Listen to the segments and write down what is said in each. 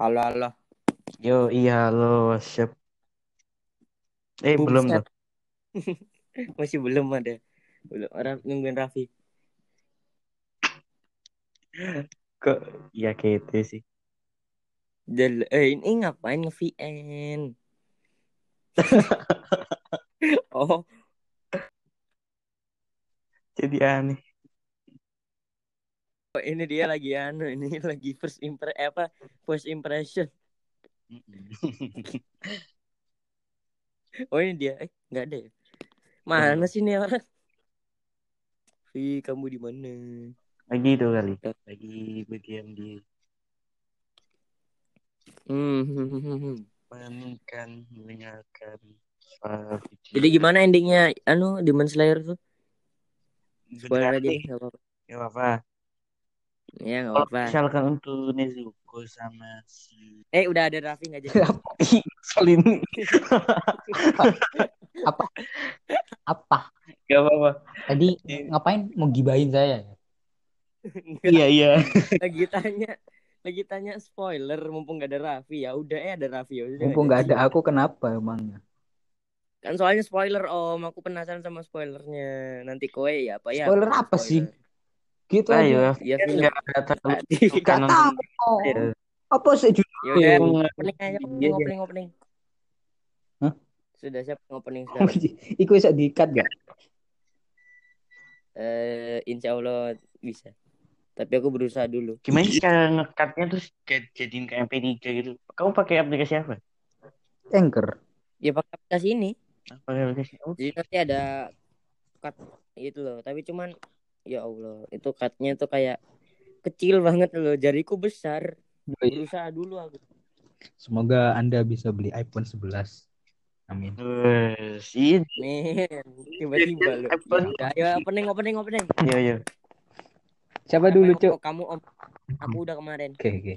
Halo, halo. Yo, iya halo, siap. Eh, Buset. belum tuh. Masih belum ada. Belum orang nungguin Raffi. Kok ya gitu sih. Del eh ini ngapain nge-VN? oh, Jadi aneh. Ini dia lagi anu, ini lagi first impre apa? First impression. Oh, ini dia. Eh, enggak ada ya? Mana sih nih orang? Vi, kamu di mana? Lagi itu kali. Lagi berdiam di Hmm. hmm, hmm, hmm. mendengarkan mendengarkan video. Jadi gimana endingnya? Anu, Demon Slayer tuh? Spoiler aja, nggak apa-apa. ya apa? Ya, nggak apa-apa. misalkan untuk Nezuko sama si Eh, udah ada Raffi nggak jadi? Soal ini apa? Apa? Gak apa-apa. tadi Iya. ngapain? Mau gibahin saya? Iya iya. lagi tanya lagi tanya spoiler mumpung gak ada Raffi. Ya udah eh ada Raffi ya mumpung nggak ada aku kenapa emangnya kan soalnya spoiler om. Aku penasaran sama spoilernya. Nanti kowe ya apa ya? Spoiler apa sih? Gitu Ayo, ya film enggak terlalu Nggak tahu Iya. apa sih judul ya Iya. opening aja Iya, opening iya. opening Hah? sudah siap opening sekarang Iku bisa diikat gak? eh insya Allah bisa tapi aku berusaha dulu Gimana sih cara ngekatnya terus kayak jadiin kayak MP3 gitu? Kamu pakai aplikasi apa? Anchor. ya pakai aplikasi ini Pakai aplikasi jadi nanti ada cut itu loh tapi cuman ya Allah itu cutnya tuh kayak kecil banget loh jariku besar. Berusaha dulu aku. Semoga Anda bisa beli iPhone 11. Amin. Nih tiba-tiba loh. ya, ayo opening opening opening. Iya, iya. Siapa dulu, oh, kamu om. Aku udah kemarin. Oke, oke.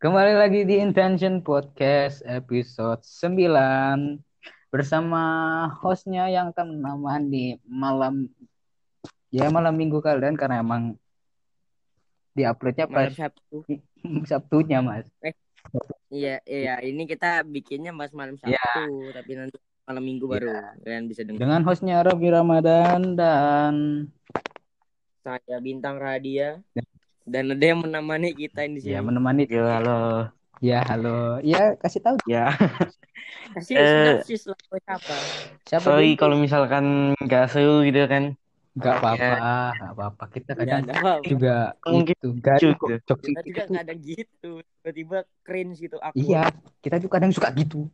Kembali lagi di Intention Podcast episode 9 bersama hostnya yang akan menemani malam ya malam minggu kalian karena emang di uploadnya malam pas Sabtu Sabtunya mas. iya iya ini kita bikinnya pas malam Sabtu Iya. tapi nanti malam Minggu baru kalian bisa dengar Dengan hostnya Raffi Ramadan dan saya bintang Radia dan ada yang menemani kita di sini ya menemani halo. Ya halo. Ya kasih tahu. Ya, kasih sinopsis lah siapa? Siapa sorry kalau misalkan nggak seru gitu kan. nggak apa-apa nggak apa-apa. Kita kadang ada apa-apa. juga Mungkin itu garing lucu kok gitu. kita itu juga kadang gitu. Tiba-tiba cringe gitu aku iya kita juga kadang suka gitu.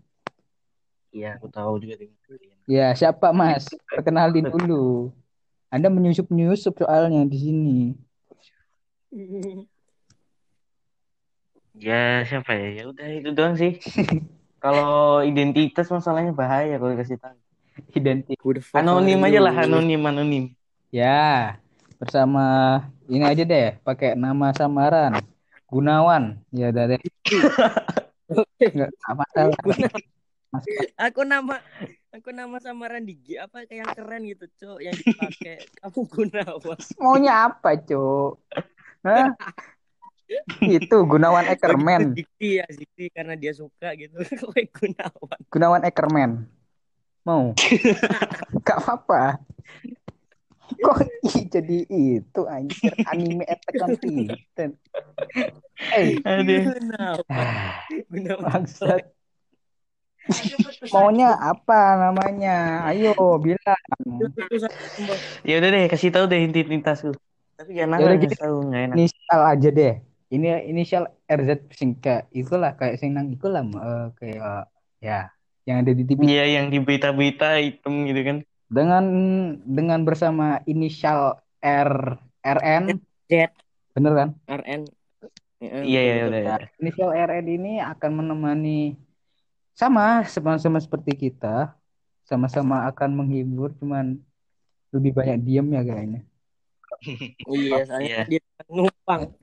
Iya, aku tahu juga dengan kalian. ya siapa mas? Perkenalin dulu. Anda menyusup menyusup soalnya di sini Ya, siapa ya? Ya udah itu doang sih. kalau identitas masalahnya bahaya kalau dikasih tahu. fuck Anonim aja lah, anonim, anonim. ya bersama ini aja deh pakai nama samaran Gunawan ya udah deh nggak masalah aku nama aku nama samaran di G apa kayak yang keren gitu cok yang dipakai kamu Gunawan maunya apa cuk Hah? itu Gunawan Eckerman Zikti ya Zikti karena dia suka gitu. Gunawan. Gunawan Eckerman mau? Gak apa-apa. Kok jadi itu anjir? Anime Attack on Titan eh. Gunawan. Bangsat. Maunya apa namanya? Ayo bilang. Ya udah deh, kasih tahu deh identitasku. Tapi jangan Ya ngasih gitu. tahu nggak enak. inisial aja deh ini inisial RZ singkat itulah kayak sing nang itulah eh, kayak ya yang ada di TV Iya, yang di berita-berita hitam gitu kan. dengan dengan bersama inisial R RN Z bener kan RN Iya, iya, betul. udah. inisial RN ini akan menemani sama sama-sama seperti kita sama-sama akan menghibur cuman lebih banyak diam ya kayaknya iya soalnya Iya. dia numpang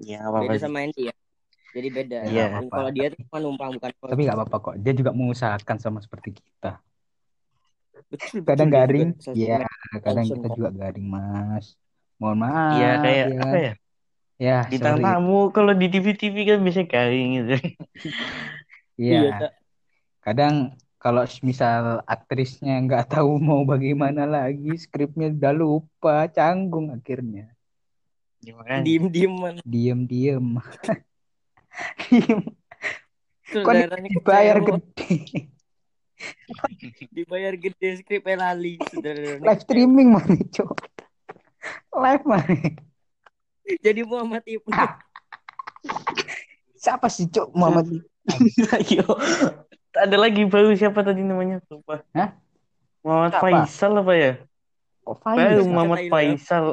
Iya, apa-apa beda sih. sama Andy ya jadi beda Iya. kalau dia tuh cuma numpang bukan tapi nggak apa-apa kok dia juga mengusahakan sama seperti kita betul, betul, kadang juga garing ya media kadang kita kok. juga garing mas mohon maaf Iya, kayak ya. apa ya? Ya, Bintang sorry. tamu kalau di TV-TV kan biasanya garing gitu. Iya. Iya. Kadang kalau misal aktrisnya nggak tahu mau bagaimana lagi, skripnya udah lupa, canggung akhirnya. Gimana? Diem-dieman. Diem-diem. Diem. Kok Saudaranya dibayar kecewa. gede. Dibayar gede skripnya lali. Live streaming mana, Cok? Live mana? Jadi Muhammad Ibnu. Ah. Siapa sih, Cok? Muhammad Ayo. Ada lagi baru siapa tadi namanya? Lupa. Hah? Muhammad Siapa? Faisal apa ya? Kok Baru Faisal? Muhammad Thailand. Faisal.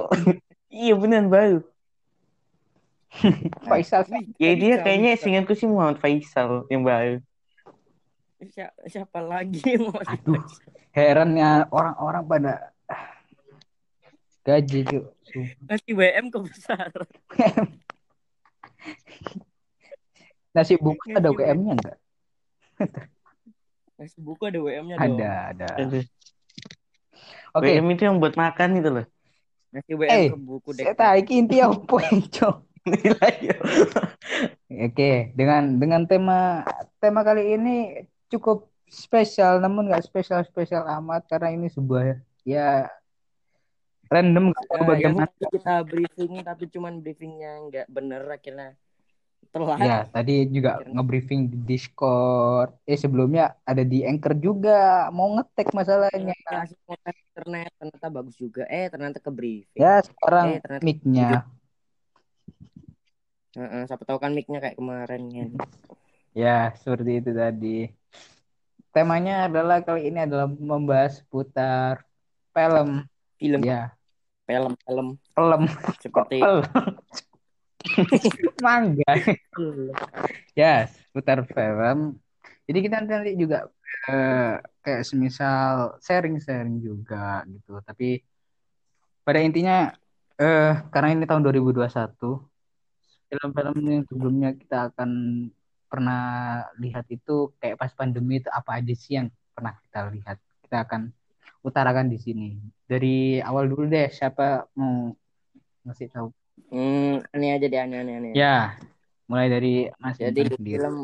Iya benar baru. Faisal Wih, Ya dia kayaknya Kak. seingatku sih Muhammad Faisal yang baru. Siapa, siapa lagi Muhammad Aduh. Herannya orang-orang pada gaji. Sumpah. Ngasih WM kebesaran. Nasi bungkus ada WM-nya enggak? Ngasih buku ada WM-nya dong. Ada, ada. Aduh. Oke, WM itu yang buat makan itu loh. Ngasih WM Eh, ke buku dek. saya tahu inti apa, Cok? Ya. Oke, dengan dengan tema tema kali ini cukup spesial, namun nggak spesial spesial amat karena ini sebuah ya random yang tadi kita briefing tapi cuman briefingnya nggak bener akhirnya telat. Ya, tadi juga nge-briefing di Discord. Eh sebelumnya ada di Anchor juga mau ngetek masalahnya. Konten internet ternyata bagus juga. Eh ternyata ke briefing. Ya sekarang Eh, ternyata- mic-nya. Heeh, siapa tahu kan mic-nya kayak kemarin kan. Ya, seperti itu tadi. Temanya adalah kali ini adalah membahas putar film. Film, Ya, film-film film. seperti Film. Mangga. Ya, seputar film. Jadi kita nanti juga eh, kayak semisal sharing-sharing juga gitu. Tapi pada intinya eh karena ini tahun 2021, film-film yang sebelumnya kita akan pernah lihat itu kayak pas pandemi itu apa aja sih yang pernah kita lihat. Kita akan utarakan di sini. Dari awal dulu deh, siapa mau ngasih tahu? Hmm, aneh aja deh aneh-aneh. aneh. Ya, mulai dari Mas Jadi sendiri. film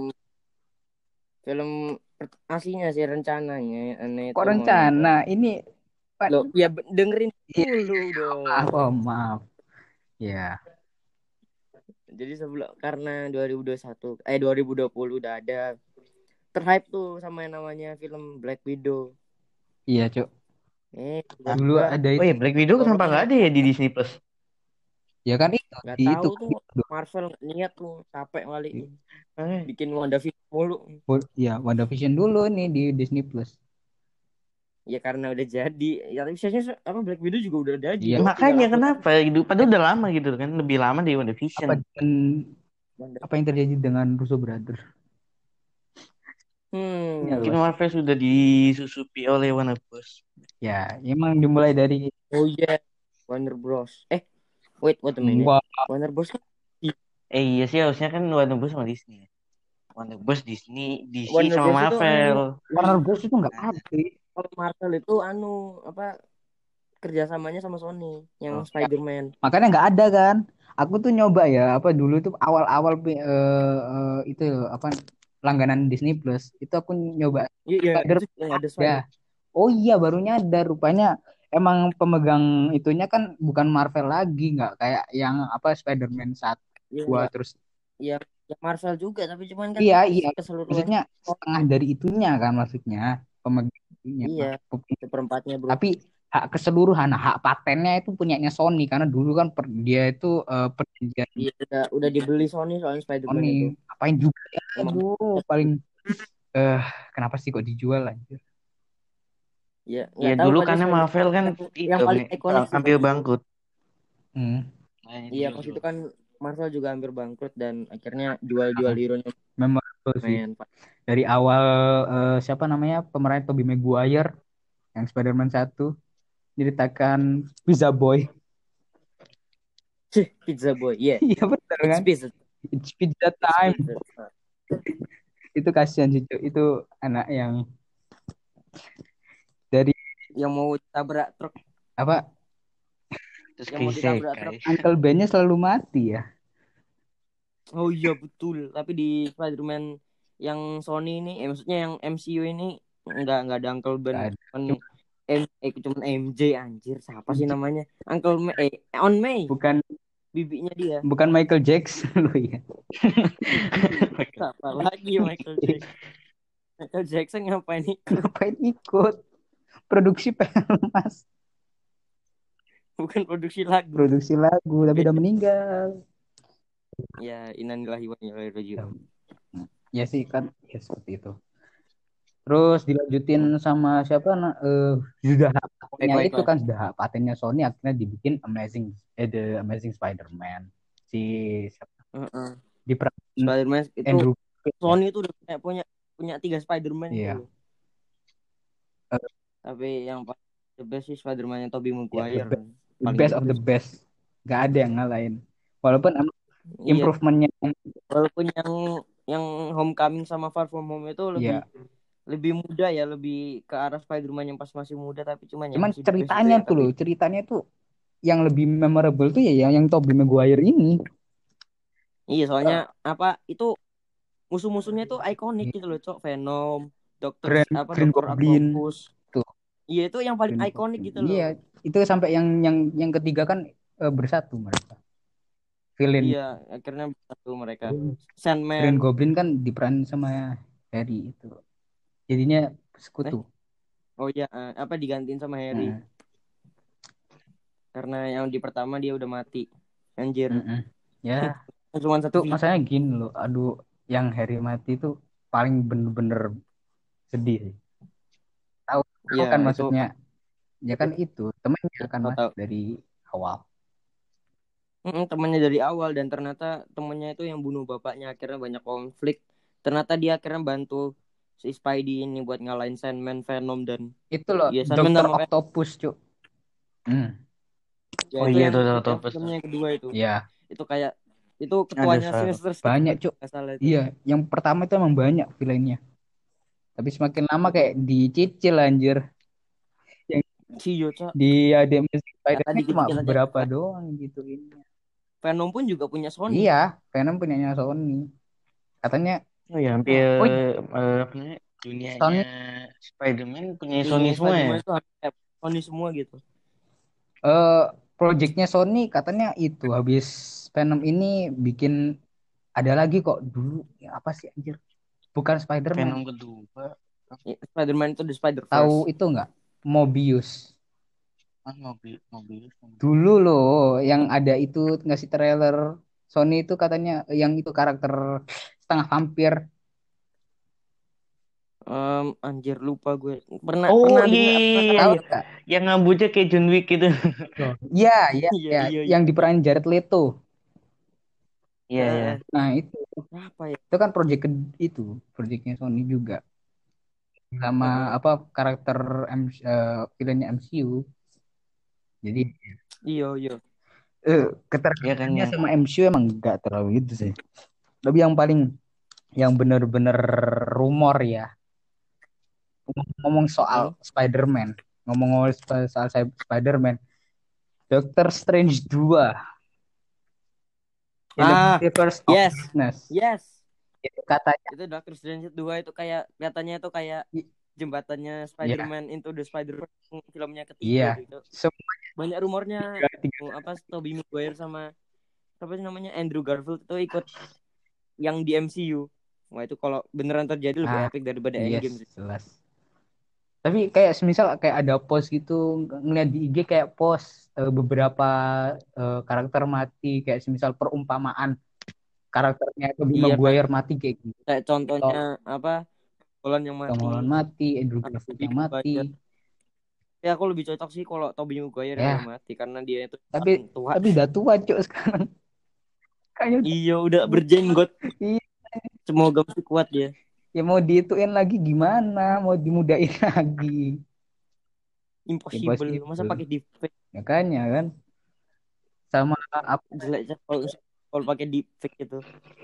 film aslinya sih rencananya aneh Kok mau- rencana? Ini Pak. Loh, ya dengerin Iya. dulu dong. maaf, oh, maaf. Ya, Jadi sebelum karena 2021 eh 2020 udah ada terhype tuh sama yang namanya film Black Widow. iya, Cuk. Eh, Dulu ada Oh itu. ya Black Widow kenapa nggak ada ya di Disney Plus? Ya kan itu nggak di tahu itu. tuh Marvel niat tuh capek kali Eh, bikin WandaVision mulu. Ya, WandaVision dulu nih di Disney Plus. Ya karena udah jadi. Ya tapi biasanya apa Black Widow juga udah jadi. Iya. dong, Makanya tinggal kenapa? Itu padahal udah lama gitu kan, lebih lama dari Apa WandaVision. dengan Wanda- apa yang terjadi dengan Russo Brother? Hmm. Iya, Mungkin Marvel sudah disusupi oleh Warner Bros. Ya, emang dimulai dari Oh iya. Warner Bros. Eh, wait, wait a minute. Wah, Warner Bros kan Eh iya sih harusnya kan Warner Bros sama Disney. Warner Bros Disney, DC Warner sama Bros itu Marvel. Warner Bros itu nggak ada. kalau Marvel itu anu apa kerjasamanya sama Sony yang Oh, Spider-Man. Makanya nggak ada kan. Aku tuh nyoba ya, apa dulu tuh awal-awal eh, eh, itu apa langganan Disney Plus. Itu aku nyoba Iya, iya, Spider- itu yang ada ya. Spider. Oh iya, baru nyadar rupanya emang pemegang itunya kan bukan Marvel lagi, nggak kayak yang apa Spider-Man saat Iya, gua enggak. terus Iya, ya Marvel juga tapi cuman kan Iya, iya. keseluruhan maksudnya setengah dari itunya kan maksudnya pemegang itunya. Iya. seperempatnya bro. Tapi hak keseluruhan, hak patennya itu punyanya Sony karena dulu kan per- dia itu eh, perjanjian Iya, udah, udah dibeli Sony soalnya Spider-Man itu. Sony. Apain juga ya? Aduh, paling eh kenapa sih kok dijual anjir? Iya, Ya tahu dulu karena Marvel kan yang- itu paling ikonik sih hampir bangkrut. Hmm. Makanya Iya, pas itu kan Marvel juga hampir bangkrut dan akhirnya jual-jual hero-nya Memorable sih. lumayan, Pak. Dari awal eh, siapa namanya pemeran Tobey Maguire yang Spider-Man 1 ceritakan Pizza Boy. Cih, Pizza Boy. Iya. Iya betul It's kan? pizza. It's pizza It's time. pizza. Itu kasihan sih Cuk. Itu anak yang dari Yang mau tabrak truk. apa Terus Yang mau ditabrak Evans. Uncle Ben-nya selalu mati ya. Oh iya betul. Tapi di Spider-Man yang Sony ini, eh, maksudnya yang MCU ini nggak nggak ada Uncle Ben, cuman M, eh, cuman MJ anjir. Siapa sih namanya? Uncle May, eh, On May, bukan bibinya dia. bukan Michael Jackson loh ya Siapa lagi Michael Jackson? Michael Jackson ngapain ikut? ngapain ikut produksi film mas Bukan produksi lagu. produksi lagu tapi udah meninggal Ya, innalillahi wa ilaihi raji'un. ya sih kan ya seperti itu terus dilanjutin sama siapa nah, eh, sudah hak patennya itu kan sudah patennya Sony akhirnya dibikin Amazing eh The Amazing Spider-Man si siapa Heeh. di peran Spider-Man itu Andrew Sony itu udah punya punya, punya tiga Spider-Man Iya. itu. Tapi yang paling the best sih Spider-Man yang Tobey Maguire. the the Paling best of the best gak ada yang ngalahin walaupun Iya, improvementnya walaupun yang yang Homecoming sama Far From Home itu lebih Iya. lebih muda ya, lebih ke arah Spider-Man yang pas masih muda tapi cuman yang cuman the best itu ceritanya ya, tuh tapi- loh ceritanya tuh yang lebih memorable tuh ya yang yang Tobey Maguire ini Iya, soalnya apa itu musuh-musuhnya tuh ikonik gitu loh, Cok. Venom, Dokter apa Green Goblin. Octopus. Iya, itu yang paling Green ikonik gitu loh. Iya, itu sampai yang yang yang ketiga kan eh, bersatu mereka. Villain Iya, akhirnya satu mereka. Green Sandman. Goblin kan diperanin sama Harry itu. Jadinya sekutu. Oh iya, eh, apa digantiin sama Harry. Nah, Karena yang di pertama dia udah mati. Anjir. mm-mm. Ya, Cuma itu satu film. masalahnya gini loh. Aduh, yang Harry mati itu paling bener-bener sedih. Sih. Iya, kan itu- maksudnya? Ya kan itu temennya kan mas tahu. dari awal. Mm, temennya dari awal dan ternyata temennya itu yang bunuh bapaknya akhirnya banyak konflik. Ternyata dia akhirnya bantu si Spidey ini buat ngalahin Sandman, Venom dan Itu loh, Iya, Sandman Dokter Octopus, cuk. Hmm, ya, Oh itu iya, itu yang Octopus. yang kedua itu. ya Itu kayak itu ketuanya Ada, Sinister banyak, Cuk. Iya, yang pertama itu emang banyak villainnya. Tapi semakin lama kayak dicicil anjir. Cio, Cok. Di ada Spider-Man cuma kita- beberapa doang gitu ini. Venom pun juga punya Sony. Iya, Venom punyanya Sony. Katanya Oh ya, hampir Oh, eh, apa namanya, dunianya Sony- Spider-Man punya Ini Sony semua ya. Sony semua gitu. eh projectnya Sony katanya itu habis Venom ini bikin ada lagi kok dulu Ya, apa sih anjir? Bukan Spider-Man. Venom kedua. Ya, Spider-Man itu The Spider-Verse. Tahu itu enggak? Mobius. Ah, mobil. mobil. Dulu loh yang ada itu ngasih trailer Sony itu katanya yang itu karakter setengah vampir. Em, anjir lupa gue. Pernah Oh pernah iya, iya, iya, Tahu iya. enggak? Yang rambutnya kayak John Wick gitu. Iya, iya, Iya, iya, iya, iya. yang diperanin Jared Leto. Iya, iya. Eh, Nah, itu apa ya? itu kan project ke- itu, projectnya Sony juga. Sama apa karakter M eh, villainnya MCU. Jadi Iya, iya. eh Iya kan keterkaitannya yang sama MCU emang enggak terlalu gitu sih. Tapi yang paling yang bener-bener rumor ya. Ngomong soal Spider-Man, ngomong soal, soal Spider-Man. Doctor Strange 2. In the Ah, Multiverse of yes. Madness. Yes. Itu katanya Itu Doctor Strange 2 itu kayak katanya itu kayak jembatannya Spider-Man Into the Spider-Verse filmnya ketiga Iya. gitu. semua Banyak rumornya tiga, tiga apa Tobey Maguire sama apa sih namanya Andrew Garfield itu ikut yang di MCU. Wah itu kalau beneran terjadi lebih Ah, epic daripada yes, Endgame sih. jelas. Tapi kayak semisal kayak ada post gitu ng- ngeliat di IG kayak post eh, beberapa eh, karakter mati kayak semisal perumpamaan karakternya Tobey Iya, Maguire mati kayak gitu. Kayak contohnya apa? Holland yang mati. Holland mati, Andrew Atau Garfield yang mati. Ya aku lebih cocok sih kalau Tobey Maguire Ya. yang mati karena dia itu Tapi- tua. Tapi udah tua cuk sekarang. Kayaknya Iya udah berjenggot. Iya. Semoga masih kuat dia. Ya mau diituin lagi gimana? Mau dimudahin lagi. Impossible. Impossible. Masa pakai deepfake Makanya kan. Sama apa jelek aja kalau kalau pakai deepfake itu.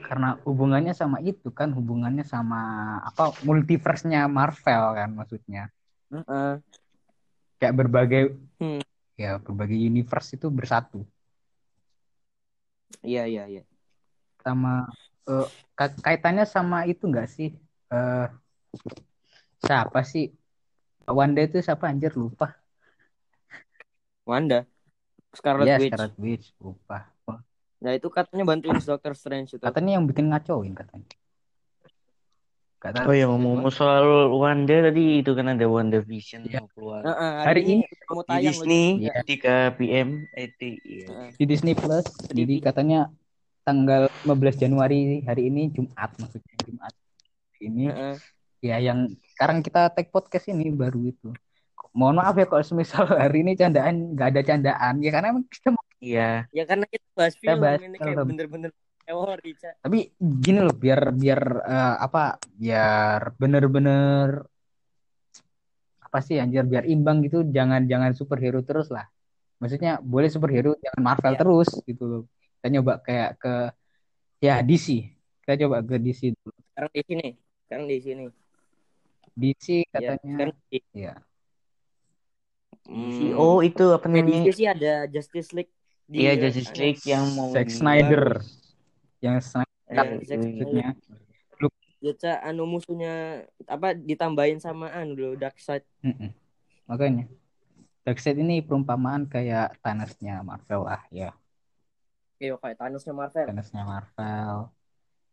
karena hubungannya sama itu kan hubungannya sama apa multiverse-nya Marvel kan maksudnya. Heeh. Kayak berbagai Hmm. ya berbagai universe itu bersatu. Iya iya iya. sama eh, ka- kaitannya sama itu enggak sih? Eh siapa sih? Wanda itu siapa anjir lupa. Wanda Scarlet Iya, Witch Scarlet Witch, lupa. nah itu katanya bantuin Doctor Strange itu Katanya yang bikin ngacoin katanya. Tahu. Oh ya ngomong soal Wanda tadi itu kan ada Wanda Vision Iya. yang keluar Heeh, Hari hari, ini di mau tayang loh Disney Iya. 3 PM ET. Iya. Heeh. Di Disney Plus. Jadi katanya tanggal 15 Januari hari ini Jumat maksudnya Jumat ini. Heeh. ya yang sekarang kita take podcast ini baru itu. Mohon maaf ya kalau semisal hari ini candaan nggak ada candaan. Ya karena emang kita mau- Iya. ya karena kita bahas Kita film bahas ini kayak bener-bener teori tapi gini loh biar biar eh, apa biar bener-bener apa sih anjir biar imbang gitu. Jangan jangan superhero terus lah. Maksudnya boleh superhero jangan Marvel Ya. terus gitu loh. Kita nyoba kayak ke ya DC kita coba ke DC dulu. Sekarang di sini sekarang di sini. DC ya katanya. Ya Hmm, Oh itu apa kayak di namanya? sih ada Justice League di Iya Justice League yang mau Zack di- Snyder. Yang Snyder. Eh, Iya, maksudnya. Ya Ca, anu musuhnya apa ditambahin sama anu dulu Darkseid. Mm-mm. makanya. Darkseid ini perumpamaan kayak Thanos-nya Marvel lah ya. Iya kayak Thanosnya Marvel. Thanos-nya Marvel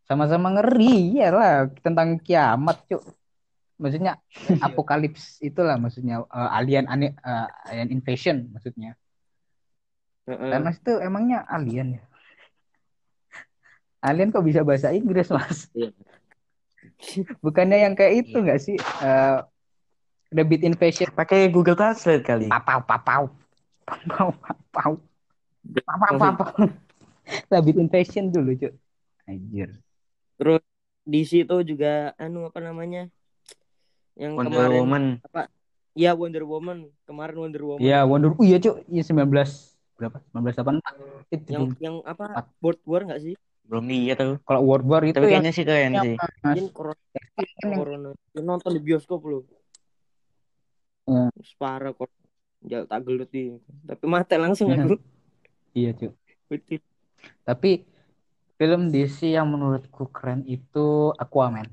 sama-sama ngeri ya lah tentang kiamat cuk. Maksudnya apokalips itulah maksudnya eh, alien ane- eh, alien invasion maksudnya. Heeh. Thanos itu emangnya alien ya? Alien kok bisa bahasa Inggris mas? Iya. bukannya yang kayak itu nggak sih? Eh, Rabbit invasion. Pakai Google Translate kali. papau papau. Papau papau. Papau papau. Rabbit invasion dulu cuk. Anjir Terus DC itu juga anu apa namanya? Yang Wonder kemarin Woman. Iya Wonder Woman. Kemarin Wonder Woman. Iya Wonder oh iya cuk iya 19 berapa 1984 itu Yang yang apa? World War nggak sih? Belum lihat tuh. kalau World War itu Tapi kayaknya sih keren yang sih. Mungkin corona. corona. Ya, nonton di bioskop lu. Ya. Separah kok. Jauh tak gelut di. Tapi mati langsung aku. iya cuk Betul. tapi film DC yang menurutku keren itu Aquaman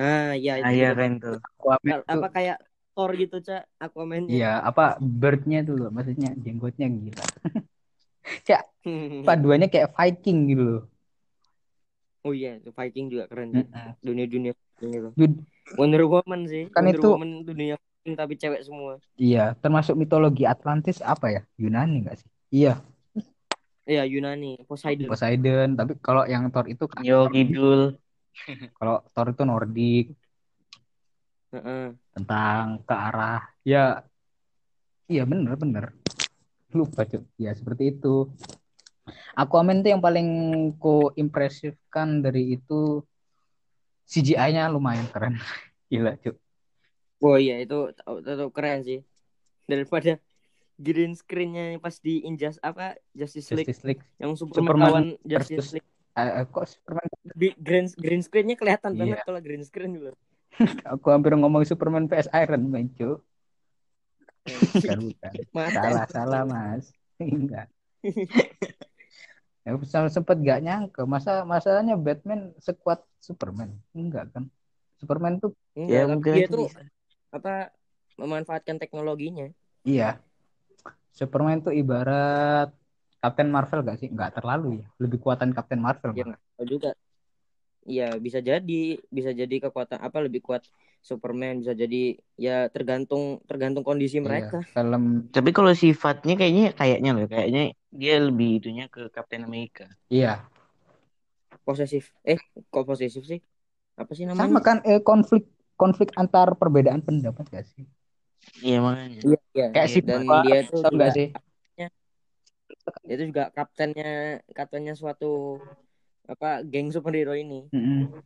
Nah, iya itu. Ah iya keren tuh. Aquaman Apa kayak Thor gitu, Cak, Aquaman-nya. iya apa birdnya tuh loh maksudnya jenggotnya gila cak paduannya kayak Viking gitu loh Oh iya, itu Viking juga keren. Cak. Dunia-dunia Viking itu. Dud- Wonder Woman sih. Kan Wonder itu- Woman dunia Viking tapi cewek semua. iya termasuk mitologi Atlantis apa ya Yunani nggak sih iya Iya, Yunani, Poseidon. Poseidon tapi kalau yang Thor itu kan Yo Kidul. kalau Thor itu Nordik Heeh. tentang ke arah ya iya bener bener lupa cuy ya seperti itu Aquaman tuh yang paling ku impresifkan dari itu CGI-nya lumayan keren gila cuy Oh iya, itu tetap keren sih. Daripada green screen-nya pas di Injas apa Justice League Justice League yang Superman, Superman lawan Justice versus- League. Eh, kok Superman Di green green screen-nya kelihatan Iya. banget kalau green screen dulu. aku hampir ngomong Superman vs Iron Man cuy bukan bukan Mata. salah salah mas enggak ya sempet gak nyangka masa masalahnya Batman sekuat Superman enggak kan Superman tuh Enggak, Ya tapi mungkin dia itu tuh bisa. apa memanfaatkan teknologinya. Iya. Superman tuh ibarat Captain Marvel gak sih? Nggak terlalu ya. Lebih kuatan Captain Marvel. Ya nggak tahu juga. Iya, bisa jadi, bisa jadi kekuatan apa lebih kuat Superman, bisa jadi ya tergantung tergantung kondisi Iya, mereka. Film Tapi kalau sifatnya kayaknya kayaknya loh, kayaknya dia lebih itunya ke Captain America. iya. Posesif. Eh, kok posesif sih? Apa sih namanya? Sama kan eh, konflik konflik antar perbedaan pendapat gak sih? Iya makanya. Iya, iya. Kayak si Dan Bapak, dia tuh tau juga, gak sih? dia tuh juga kaptennya kaptennya suatu apa geng superhero ini. Mm-mm.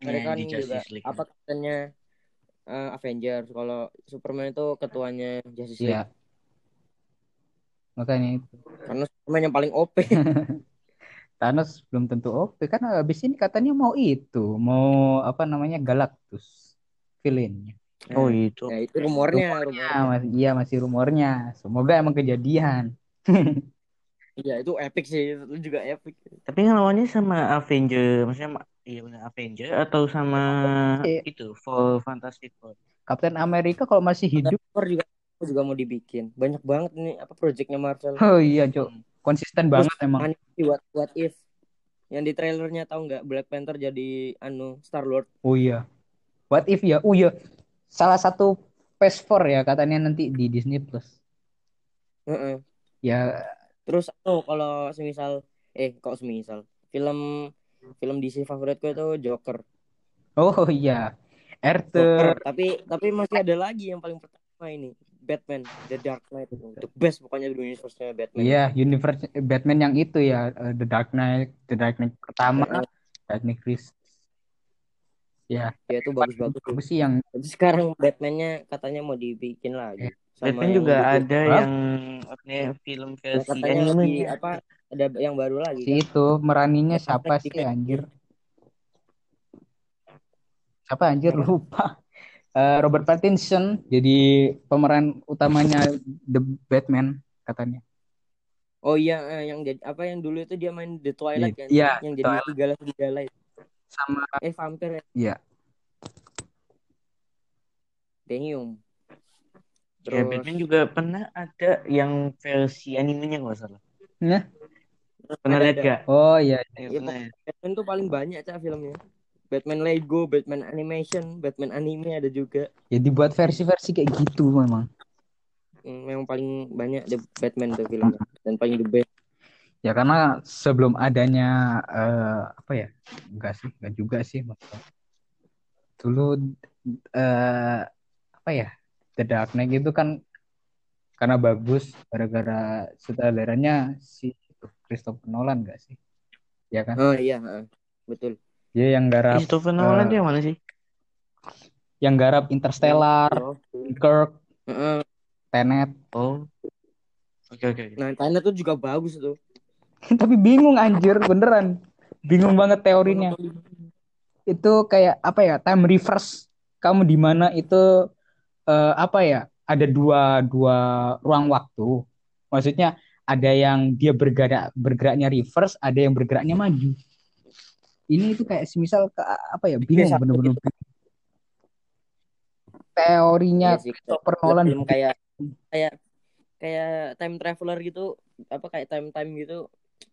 Mereka Iya, di kan juga League. apa kaptennya eh, Avengers. Kalau Superman itu ketuanya Justice League. Iya. Makanya itu. Karena Superman yang paling OP. Thanos belum tentu OP kan habis ini katanya mau itu, mau apa namanya Galactus villainnya. Oh itu. Nah, itu rumornya, Rumornya, rumornya. masih, iya masih rumornya. Semoga emang kejadian. Iya itu epic sih, itu juga epic. Tapi ngelawannya sama Avenger, maksudnya ma- iya benar Avenger atau sama Iya. itu Fall Fantastic Four. Captain America kalau masih hidup Thor juga juga mau dibikin. Banyak banget nih apa projectnya Marvel. oh iya cok Hmm. konsisten Terus banget emang what what if yang di trailernya tahu nggak Black Panther jadi anu Star Lord. oh iya what if ya oh iya salah satu Phase 4 ya katanya nanti di Disney Plus Heeh. ya Terus oh kalau semisal eh kok semisal film film DC favoritku itu Joker. oh iya Joker. Tapi tapi masih ada lagi yang paling pertama ini Batman The Dark Knight itu the best pokoknya di universe-nya Batman. Iya, universe Batman yang itu ya, uh, The Dark Knight, The Dark Knight pertama. Dark Knight Rises. Ya, Ya itu bagus-bagus. tuh. bagus sih yang sekarang Batman-nya katanya mau dibikin lagi. Sama Batman yang juga ada Hah? yang apa nih, film versi katanya lebih animenya. apa ada yang baru lagi si kan? itu meraninya siapa sih anjir? Siapa anjir lupa. Eh, Robert Pattinson jadi pemeran utamanya The Batman katanya. Oh iya eh, yang jadi apa yang dulu itu dia main The Twilight kan? Iya, Yang jadi serigala serigala itu. Sama Eh vampir ya. Iya. Damn. Ya, Terus Batman juga pernah ada yang versi animenya nggak salah. Nah. Pernah lihat gak? Oh iya, Ya, Iya, pernah ya. Batman tuh paling banyak cak filmnya. Batman Lego, Batman Animation, Batman anime ada juga. ya dibuat versi-versi kayak gitu memang. Hmm, Memang paling banyak the Batman tuh filmnya dan paling the best. Ya karena sebelum adanya eh, apa ya? Enggak sih, enggak juga sih maksudnya. Dulu eh, apa ya? The Dark Knight itu kan karena bagus gara-gara sutradaranya si Christopher Nolan enggak sih? Ya kan? Oh iya, heeh. betul. Dia yang garap Christopher Nolan eh, dia mana sih? yang garap Interstellar, Oh. Dunkirk, Heeh. Tenet. Oh. Oke oke. oke. Nah, China tuh juga bagus tuh. Tapi bingung anjir, beneran. Bingung banget teorinya. itu kayak apa ya time reverse. Kamu di mana itu eh, apa ya ada dua dua ruang waktu. Maksudnya ada yang dia bergerak bergeraknya reverse ada yang bergeraknya maju. Ini itu kayak semisal ke, apa ya bingung bener-bener teorinya Iya sih, Christopher kayak Nolan. film kayak kayak kayak time traveler gitu, apa kayak time time gitu,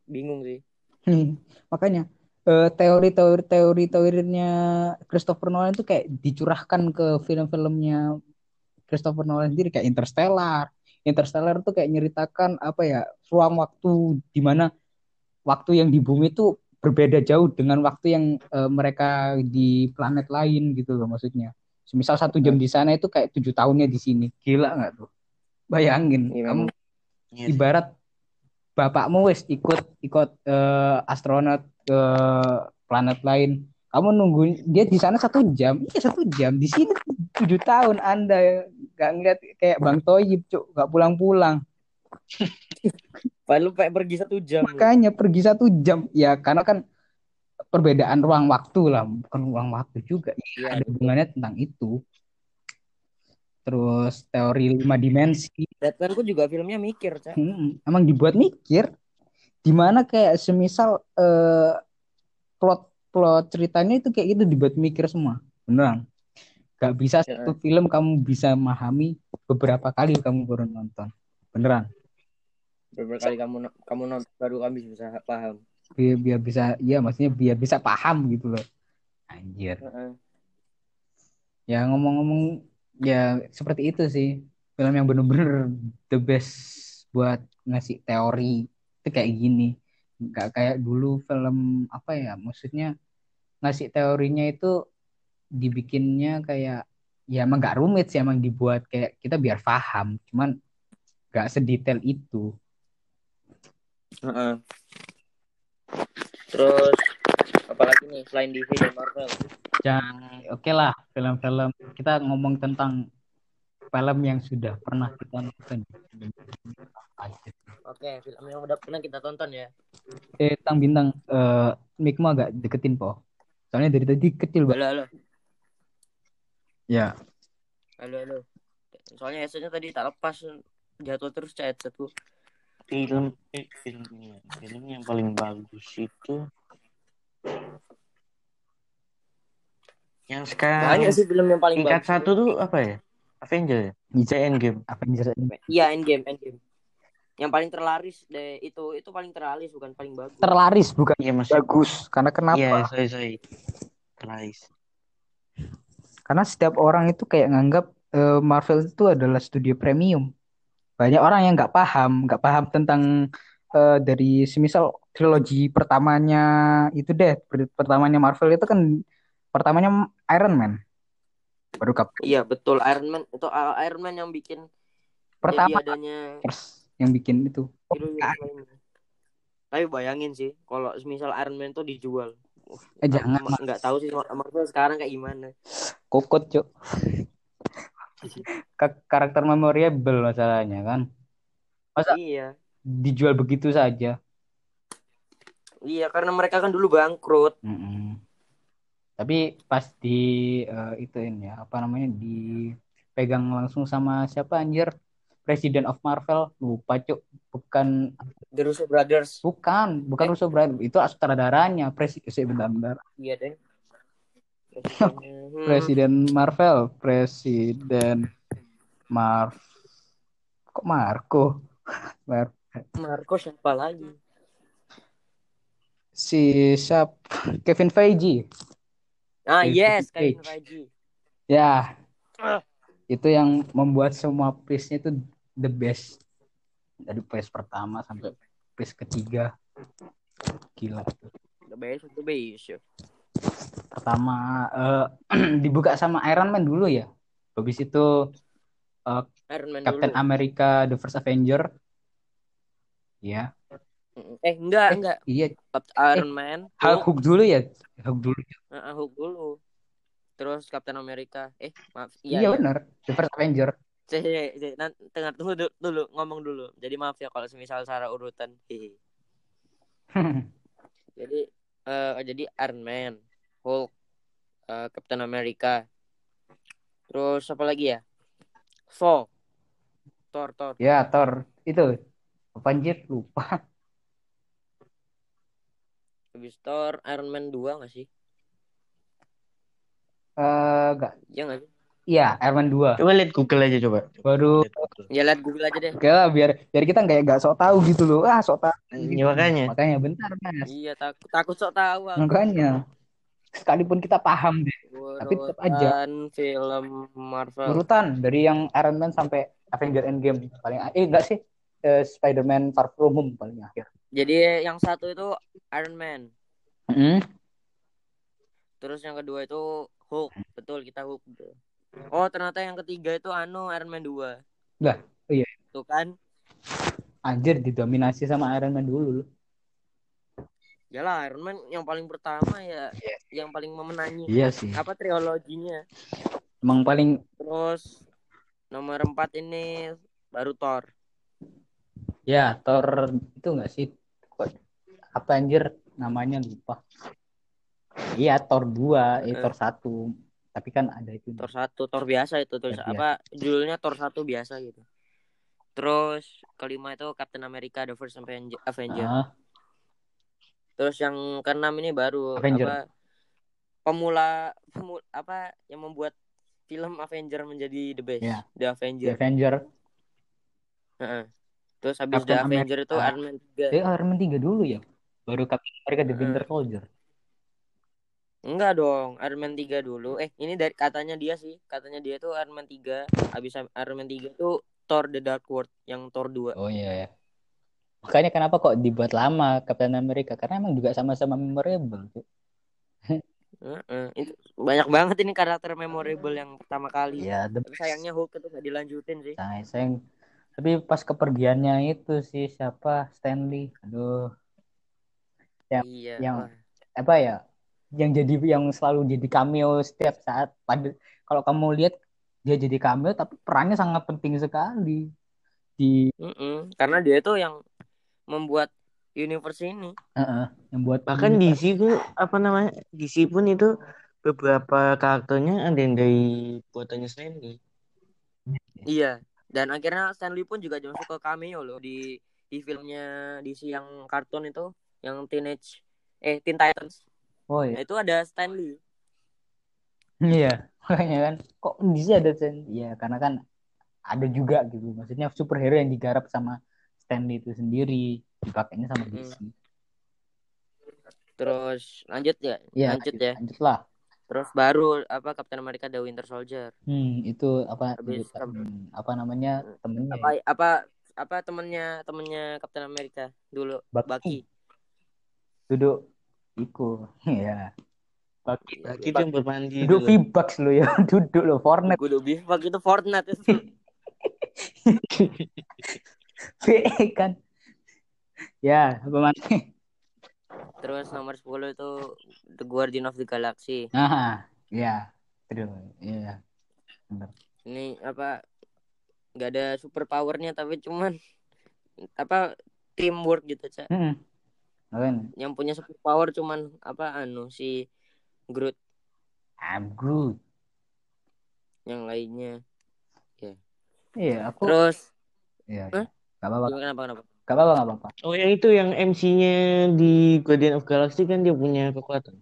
bingung sih. Hmm, makanya eh, teori-teori teori-teorinya Christopher Nolan itu kayak dicurahkan ke film-filmnya Christopher Nolan sendiri kayak Interstellar. Interstellar tuh kayak nyeritakan apa ya ruang waktu di mana waktu yang di bumi itu berbeda jauh dengan waktu yang eh, mereka di planet lain gitu loh maksudnya. Misal satu jam di sana itu kayak tujuh tahunnya di sini. Gila nggak tuh? Bayangin, Iya, kamu. Iya ibarat bapakmu wes ikut ikut eh, astronot ke planet lain. Kamu nunggu dia di sana satu jam. Iya satu jam. Di sini tujuh tahun anda nggak ngeliat kayak bang Toyib cuk. Nggak pulang-pulang. Padahal kayak pergi satu jam. makanya pergi satu jam. Ya karena kan perbedaan ruang waktu lah. Bukan ruang waktu juga. Iya, ada hubungannya tentang itu terus teori lima dimensi Batman pun juga filmnya mikir, Cak. Hmm, emang dibuat mikir di mana kayak semisal eh, plot plot ceritanya itu kayak gitu dibuat mikir semua beneran gak bisa Ya. satu film kamu bisa memahami beberapa kali kamu baru nonton beneran Beberapa kali kamu kamu nonton baru kamu bisa paham. biar, biar bisa iya maksudnya biar bisa paham gitu loh anjir Heeh. ya ngomong-ngomong ya seperti itu sih film yang bener-bener the best buat ngasih teori itu kayak gini nggak kayak dulu film apa ya maksudnya ngasih teorinya itu dibikinnya kayak ya emang nggak rumit sih emang dibuat kayak kita biar paham cuman nggak sedetail itu Heeh. Terus apalagi nih selain DC dan Marvel? dan oke lah film-film kita ngomong tentang film yang sudah pernah kita nonton Oke, film yang udah pernah kita tonton ya. eh tang bintang eh mikmu agak deketin po soalnya dari tadi kecil banget Halo, halo. ya Halo, halo. Soalnya headsetnya tadi tak lepas jatuh terus chat headsetku. film eh filmnya film yang paling bagus itu yang sekarang Banyak sih film yang paling tingkat bagus. satu tuh apa ya? Avenger ya? Bisa Saya Endgame. Avengers Iya, Endgame, Endgame. Yang paling terlaris deh itu itu paling terlaris bukan paling bagus. terlaris bukan iya mas bagus. Karena kenapa? Iya sorry sorry. Terlaris. karena setiap orang itu kayak nganggap eh, Marvel itu adalah studio premium. Banyak orang yang nggak paham nggak paham tentang eh, dari semisal trilogi pertamanya itu deh per- pertamanya Marvel itu kan pertamanya Iron Man baru Cap Iya, betul Iron Man itu uh, Iron Man yang bikin pertama adanya yang bikin itu. Tapi bayangin sih kalau misal Iron Man tuh dijual. Wah, eh jangan nggak tahu sih Marvel sekarang kayak gimana. kokot Ka- karakter memorable masalahnya kan Masa- Iya. dijual begitu saja Iya, karena mereka kan dulu bangkrut. Mm-mm. Tapi pas di eh, ituin ya apa namanya dipegang langsung sama siapa anjir Presiden of Marvel lupa cuk bukan The Russo Brothers. bukan bukan Eh. Russo Brand itu sutradaranya presiden bentar-bentar Iya deh. Presiden Marvel Presiden Marv kok Marco Mar Marco siapa lagi? si siap Kevin Feige Ah, Kevin yes, Kevin Feige. Ya Ah. itu yang membuat semua piece-nya itu the best dari piece pertama sampai piece ketiga gila The best, the best. ya. pertama eh, dibuka sama Iron Man dulu ya habis itu Iron Man Captain dulu. America The First Avenger ya Eh, enggak, Eh, enggak. iya Captain Iron Man, Hulk, Hulk, dulu ya Hulk dulu Heeh, Hulk dulu. Terus Captain America. Eh, maaf. iya, Iya, iya. benar The First Avenger Cek, cek, cek. Nan- Tengah tunggu dulu, dulu, ngomong dulu. Jadi maaf ya kalau semisal secara urutan. Hehe. Jadi eh jadi Iron Man, Hulk, eh, Captain America. Terus apa lagi ya? Thor. Thor, Thor. ya Thor itu apa anjir lupa Habis Thor, Iron Man 2 gak sih? eh enggak Iya gak sih? iya Iron Man 2 coba lihat Google aja coba baru Lihat Google. Ya lihat Google aja deh. Oke lah biar biar kita nggak nggak sok tahu gitu loh. Ah sok tahu. Ya, makanya. Makanya bentar mas. Iya, takut takut sok tahu aku. Makanya sekalipun kita paham deh Tapi tetap aja. Urutan film Marvel. urutan dari yang Iron Man sampai Avenger Endgame paling eh enggak sih eh, Spider-Man Far From Home paling akhir. Jadi yang satu itu Iron Man. Mm-hmm. Terus yang kedua itu Hulk. Betul, kita Hulk. betul. Oh, ternyata yang ketiga itu anu Iron Man 2. Lah, iya. Tuh kan. Anjir didominasi sama Iron Man dulu loh. Yalah Iron Man yang paling pertama ya yang paling memenangi Iya sih. apa triloginya. Emang paling Terus nomor 4 ini baru Thor. Ya Thor itu enggak sih? Apa anjir namanya lupa. Iya Thor 2, eh Eh. Thor 1. Tapi kan ada itu. Thor 1, Thor biasa itu terus Thor apa judulnya Thor 1 biasa gitu. Terus kelima itu Captain America The First Avenger. Avenger. Ah, Terus yang keenam ini baru Avenger. apa pemula, pemu- apa yang membuat film Avenger menjadi the best, Ya. The The Avenger. Avenger. Heeh. Terus habis The Captain Avenger itu America. Iron Man 3. Eh Iron Man 3 dulu ya. Baru Captain America The. Winter Soldier. Enggak dong, Iron Man 3 dulu. Eh, ini dari katanya dia sih, katanya dia tuh Iron Man 3, habis Iron Man 3 tuh Thor The Dark World yang Thor 2. Oh iya ya. Makanya kenapa kok dibuat lama Captain America? Karena emang juga sama-sama memorable. tuh. Heeh. Itu banyak banget ini karakter memorable yang pertama kali. Iya, the Tapi sayangnya Hulk itu gak dilanjutin sih. Nah, sayang. Tapi pas kepergiannya itu sih siapa Stanley. Aduh, Yang- iya. yang- apa ya? Yang jadi yang selalu jadi cameo setiap saat. Pada kalau kamu lihat dia jadi cameo tapi perannya sangat penting sekali di Mm-mm. Karena dia itu yang membuat universe ini. Heeh, yang buat bahkan DC tuh apa namanya DC pun itu beberapa karakternya ada yang dari buatannya Stanley Iya. Dan akhirnya Stanley pun juga masuk ke cameo loh di di filmnya DC yang kartun itu yang Teenage eh Teen Titans. Oh Nah, iya. itu ada Stanley. Iya, makanya kan kok di sini ada Stan? Iya, karena kan ada juga gitu. Maksudnya superhero yang digarap sama Stanley itu sendiri, dipakainya sama. DC. Terus lanjut ya, Iya, lanjut lanjut, ya. lanjut lah. Terus baru apa Captain America The Winter Soldier. Hmm, itu apa Habis hmm, apa namanya temennya apa apa apa temennya temennya Captain America dulu Bucky. Bucky. duduk iku ya Iya, bagi itu yang bermandi duduk dulu. V-Bucks lo ya duduk lo Fortnite Gue udah bifak itu Fortnite itu. VE kan ya apa mana Terus nomor 10 itu The Guardian of the Galaxy. nah ya terus ya bener Ini apa nggak ada super powernya tapi cuman apa teamwork gitu, Cak. hmm. Yang punya super power cuman apa anu si Groot I'm good yang lainnya. iya aku Terus iya gak apa-apa gimana kenapa kenapa? Gak apa-apa gak apa-apa Oh yang itu yang MC-nya di Guardian of Galaxy kan dia punya kekuatan.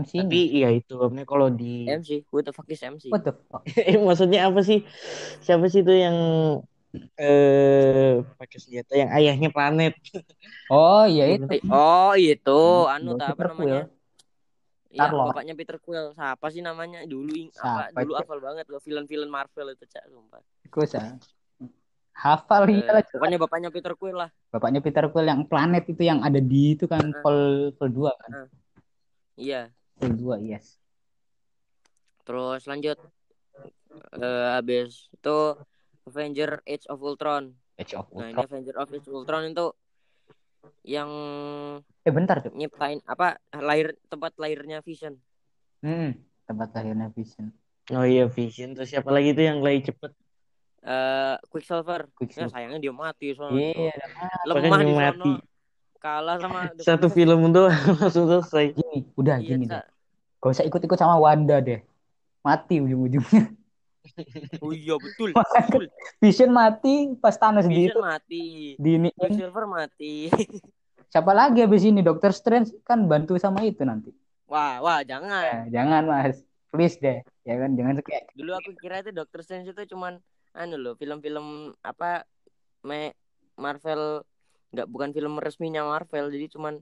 MC Tapi iya itu, maksudnya kalau di MC, who the fuck is MC? what the fuck Eh, maksudnya apa sih? Siapa sih itu yang eh pakai senjata yang ayahnya planet? oh iya itu Oh itu, anu Peter tak apa namanya? Iya, bapaknya Peter Quill. Siapa sih namanya? Dulu ing- apa? Dulu hafal banget loh villain-villain Marvel itu, Cak, sumpah. Gue hafal Eh, iya lah pokoknya bapaknya Peter Quill lah. bapaknya Peter Quill yang planet itu yang ada di itu kan Heeh. Vol Vol 2 kan Iya. Vol 2 yes Terus lanjut eh habis itu Avenger Age of Ultron. Age of Nah, ini Ultron Avenger of Age of Ultron itu yang eh bentar tuh nyiptain apa lahir tempat lahirnya Vision. hmm, tempat lahirnya Vision Oh iya Vision. Terus siapa lagi itu yang lagi cepet? Eh Quicksilver. Ya Quicksilver sayangnya dia mati soalnya. iya Lemah Bahkan di mati. Kalah sama Satu film doang langsung selesai. gini udah Iya, gini deh gak usah ikut-ikut sama Wanda deh mati ujung-ujungnya Oh iya betul. betul. Vision mati pas Thanos di itu Vision mati. di ini Quicksilver mati. siapa lagi habis ini Doctor Strange kan bantu sama itu nanti wah, wah jangan. Eh, jangan mas please deh ya kan jangan kayak Dulu aku kira itu Doctor Strange itu cuman anu loh, film-film apa me Marvel nggak bukan film resminya Marvel, jadi cuman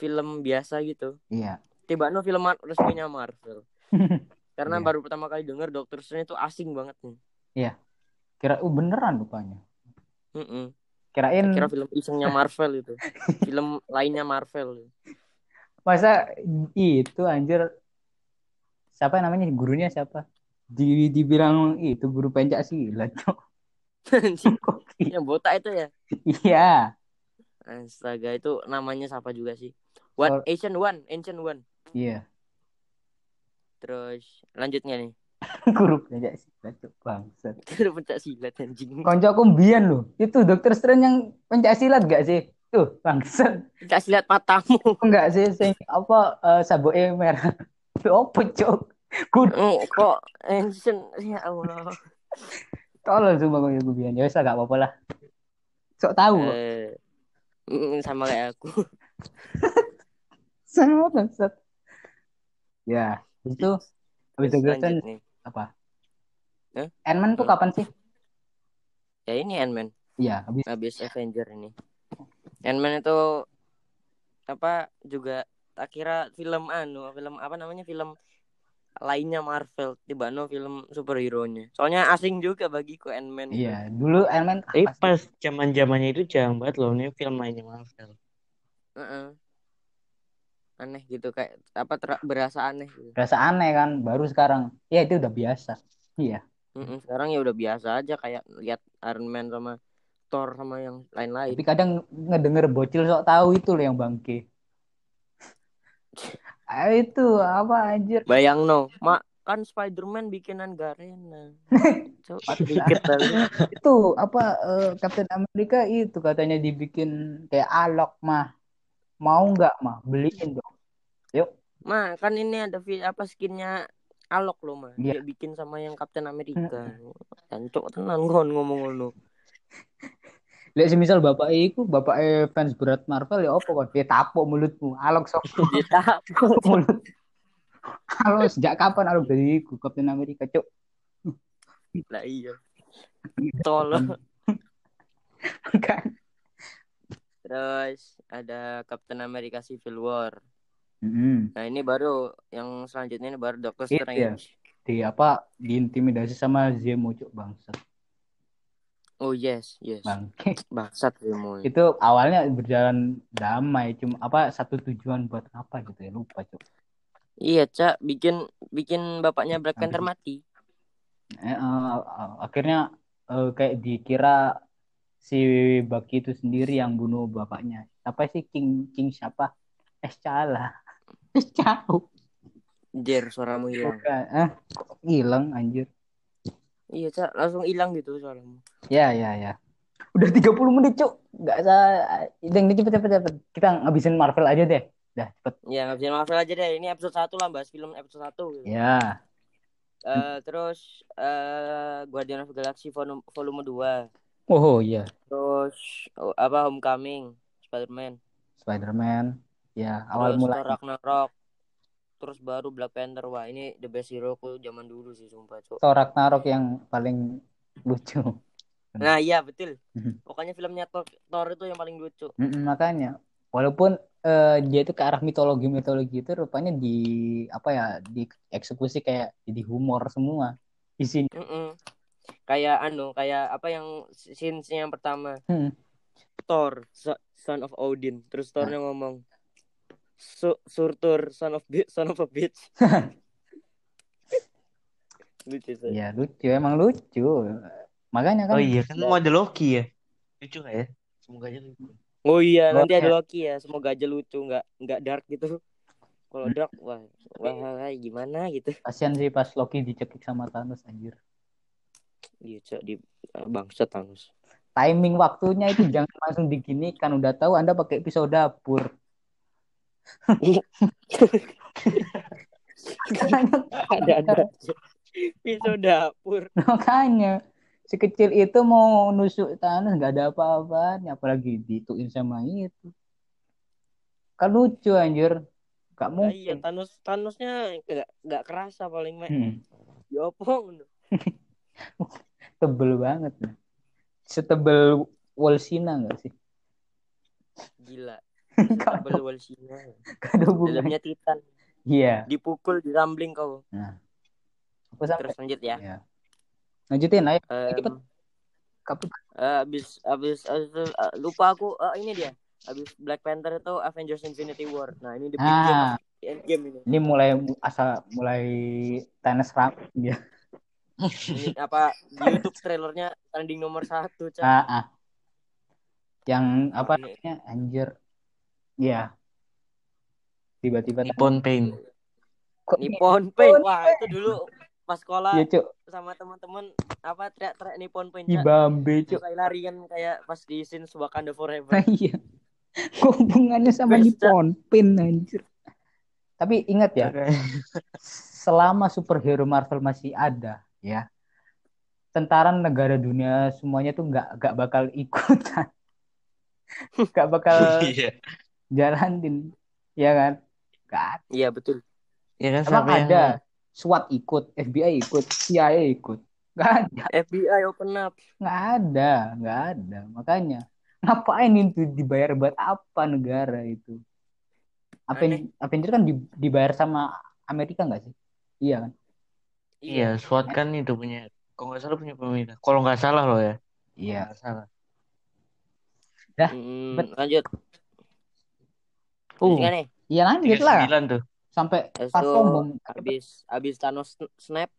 film biasa gitu. iya Tiba no film mar- resminya Marvel. Karena Iya. baru pertama kali denger Doctor Strange itu asing banget nih. kira uh beneran rupanya Mm-mm. kirain Kira film isengnya Marvel itu. film lainnya Marvel. masa itu anjir siapa namanya gurunya siapa di dibilang itu guru pencak silat Cok. Kok gitu? yang botak itu ya. iya Astaga itu namanya siapa juga sih? What Or- Asian One, Ancient One. iya Terus lanjutnya nih. guru pencak silat Cok. bangsat Kira pencak silat anjing. koncoku mbiyen loh itu dokter Strange yang pencak silat gak sih tuh bangsat Pencak silat matamu. enggak sih sing apa uh, saboke merah opo cok Oh, kok ancient ya Allah. tolol sumpah kok gue biyen ya wis lah, gak apa-apa lah sok tahu Eh, mm, sama kayak aku. sama bangsat ya itu habis Strange nih. apa Hah? Ant-Man tuh kapan sih Ya ini Ant-Man iya habis habis Avenger ini. Ant-Man itu apa juga tak kira film anu, film apa namanya? Film lainnya Marvel, tiba no film superhero nya. Soalnya asing juga bagiku Ant-Man. itu. iya dulu Ant-Man sih? pas zaman zamannya itu jarang banget loh ini film lainnya Marvel. Heeh. Aneh gitu kayak apa ter- berasa aneh gitu. berasa aneh kan baru sekarang ya itu udah biasa iya Mm-mm, sekarang ya udah biasa aja kayak lihat Iron Man sama Thor sama yang lain-lain. tapi kadang ngedenger bocil sok tahu itu loh yang bangke itu apa anjir Bayang no, mak kan Spider-Man bikinan Garena. Coba dikit banget. itu apa eh, Captain America itu katanya dibikin kayak alok mah mau nggak mah beliin dong Ma, kan ini ada apa skinnya Alok loh mah. Iya. Dia bikin sama yang Captain America. Jancok tenan kon ngomong ngono. Lek semisal bapak iku, bapak fans berat Marvel ya apa kok? Dia tapuk mulutmu. Alok sok Dia mulut. Halo, sejak kapan alok dari iku Captain America, Cuk? lah iya. Tolong. Kan. Terus ada Captain America Civil War. Mm-mm. Nah ini baru yang selanjutnya ini baru Doctor Itu ya. Strange. Di apa? Diintimidasi sama Zemo, Cuk, bangsat. Oh yes, yes. Bangke. Bangsat Zemo. Itu awalnya berjalan damai, cuma apa satu tujuan buat apa gitu ya, lupa, Cuk. Iya, Cak, bikin bikin bapaknya Black Panther mati. Eh, eh, akhirnya eh, kayak dikira si Bucky itu sendiri yang bunuh bapaknya. Apa sih King King siapa? Eh salah. Jauh. Jer, suaramu hilang. Bukan. Eh, hilang anjir. Iya, Cak, langsung hilang gitu suaramu. Ya, ya, ya. Udah 30 menit, Cuk. Enggak usah. Deng, cepet, cepet, cepet. Kita ngabisin Marvel aja deh. Dah, cepet. Ya, nggak bisa Marvel aja deh. Ini episode 1 lah, bahas film episode 1 gitu. Ya. Eh, terus eh Guardian of the Galaxy volume, volume 2. Oh, iya. Terus oh, apa Homecoming, Spider-Man. Spider-Man. Ya, awal Terus mulai. Ragnarok. Terus baru Black Panther. Wah, ini the best hero ku zaman dulu sih sumpah, Cuk. Thor Ragnarok yang paling lucu. Nah, iya betul. Mhm. Pokoknya filmnya Thor, Thor itu yang paling lucu. Mm-mm, makanya walaupun eh, dia itu ke arah mitologi mitologi itu rupanya di apa ya dieksekusi kayak jadi humor semua isinya Mm-mm. Kayak anu, kayak apa yang scene yang pertama. Hmm. Thor, so- son of Odin. Terus Thornya ngomong, Su- Surtur, son of son of a bitch. Lucu sih. ya lucu emang lucu makanya kan Oh iya kan mau ada Loki ya. Lucu gak ya? Semoga aja lucu. Oh iya, nanti ada. Loki ya. Semoga aja lucu, nggak nggak dark gitu. Kalau dark, wah, wah, wah, gimana gitu. kasihan sih pas Loki dicekik sama Thanos anjir Iya, Cok, di bangsa Thanos. timing waktunya itu jangan langsung diginikan udah tahu anda pakai pisau dapur Ada ada. Pisau dapur. makanya sekecil itu mau nusuk Thanos nggak ada apa-apanya apalagi dituin sama itu kan lucu anjir gak Nah, iya, mungkin Thanos Thanosnya nggak nggak kerasa paling meh. Hmm, Ya tebel banget setebel Wolsina nggak sih Gila. Gak wall Cina. gak ada hubungannya Dalamnya titan. iya Dipukul, dirambling kau. aku sampai Terus lanjut ya. ya. lanjutin ayo cepet Kapan? eh, abis abis abis itu, eh, lupa aku eh, ini dia. Abis Black Panther itu Avengers Infinity War. Nah, ini the big game, ah end game ini. ini mulai asal mulai tenis ram ya Ini apa di YouTube trailernya trending nomor satu, Cak. ah, ah. yang apa Ini- namanya anjir ya tiba-tiba Nippon Pain. kok Nippon Paint. Wah, itu dulu pas sekolah ya cuk sama teman-teman apa teriak-teriak Nippon Paint, di. Bambe cuk Terus lari kan kayak pas di scene Wakanda Forever. Iya hubungannya sama Best, Nippon Paint anjir tapi ingat ya selama superhero Marvel masih ada ya tentara negara dunia semuanya tuh nggak nggak bakal ikutan nggak bakal Iya. Jalanin ya kan ada. Iya, betul. Ya kan emang ada yang SWAT ikut FBI ikut CIA ikut nggak ada FBI open up. nggak ada nggak ada makanya ngapain itu dibayar buat apa negara itu Aven- Avenger kan di- dibayar sama Amerika nggak sih iya kan Iya, SWAT kan itu punya. Kalau nggak salah punya pemerintah. Kalau nggak salah loh ya. iya salah. Mm, bet- lanjut. Uh, kan nih? iya lanjut lah 39 tuh. sampai Habis pas itu sombong habis habis Thanos sn- snap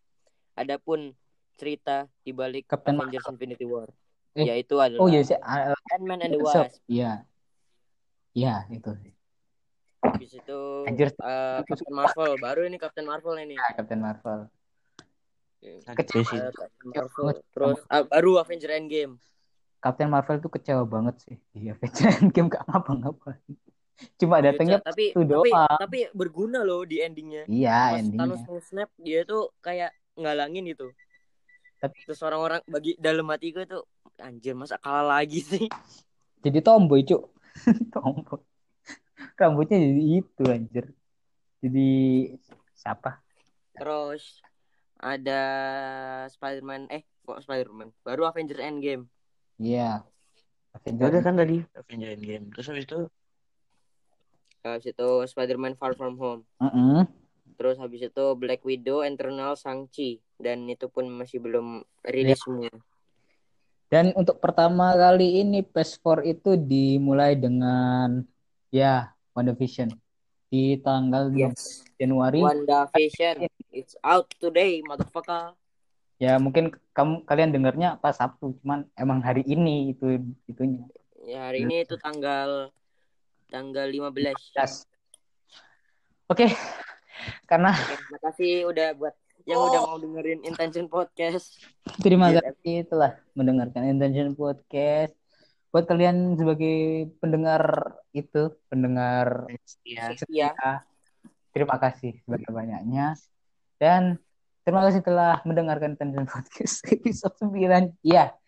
ada pun cerita di balik Captain Avengers Infinity War. Eh, Yaitu adalah oh iya sih ah, Ant-Man and the Wasp. iya iya itu sih Habis itu Anjir. eh, Captain Marvel. Baru ini Captain Marvel ini. Ya, Captain Marvel Kecil sih. Eh, Captain Marvel. Terus ah, baru Avenger Endgame. Captain Marvel tuh kecewa banget sih di Avengers Endgame gak ngapa-ngapain cuma datangnya Iya, tapi itu tapi doang. tapi berguna loh di endingnya. iya Pas endingnya Thanos mau snap dia tuh kayak ngalangin gitu. Tapi- terus orang-orang bagi dalam hatiku itu anjir masa kalah lagi sih Jadi tomboy, Cuk. tomboy. Rambutnya jadi itu anjir. Jadi siapa? terus ada Spider-Man eh kok Spider-Man baru Avengers Endgame Iya. Ya udah kan tadi Avenger Endgame. Terus habis itu habis itu Spider-Man Far From Home. Heeh. terus habis itu Black Widow Eternal Shang-Chi. Dan itu pun masih belum rilis semua. Dan untuk pertama kali ini PS4 itu dimulai dengan ya WandaVision. Di tanggal 2 yes. Januari. WandaVision it's out today motherfucker. Ya mungkin kamu kalian dengarnya pas Sabtu, cuman emang hari ini itu itunya. ya hari ini itu tanggal tanggal 15 Oke, Yes. Oke. Karena makasih udah buat yang udah mau dengerin Intention Podcast. terima Iya. kasih telah mendengarkan Intention Podcast. Buat kalian sebagai pendengar itu, pendengar ya Setia. terima kasih sebanyak-banyaknya. Dan terima kasih telah mendengarkan Intention Podcast episode 9. Iya, Dan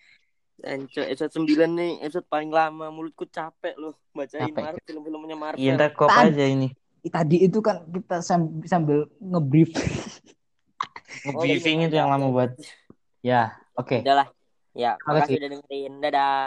co- episode 9 nih episode paling lama mulutku capek loh bacain Capek. Marvel film-filmnya Marvel. Iya ntar kop Tan. aja ini. tadi itu kan kita sambil, sambil ngebrief. Nge-briefing iya. itu yang lama buat. ya, oke. Udahlah. Ya, Terima kasih. makasih udah dengerin. Dadah.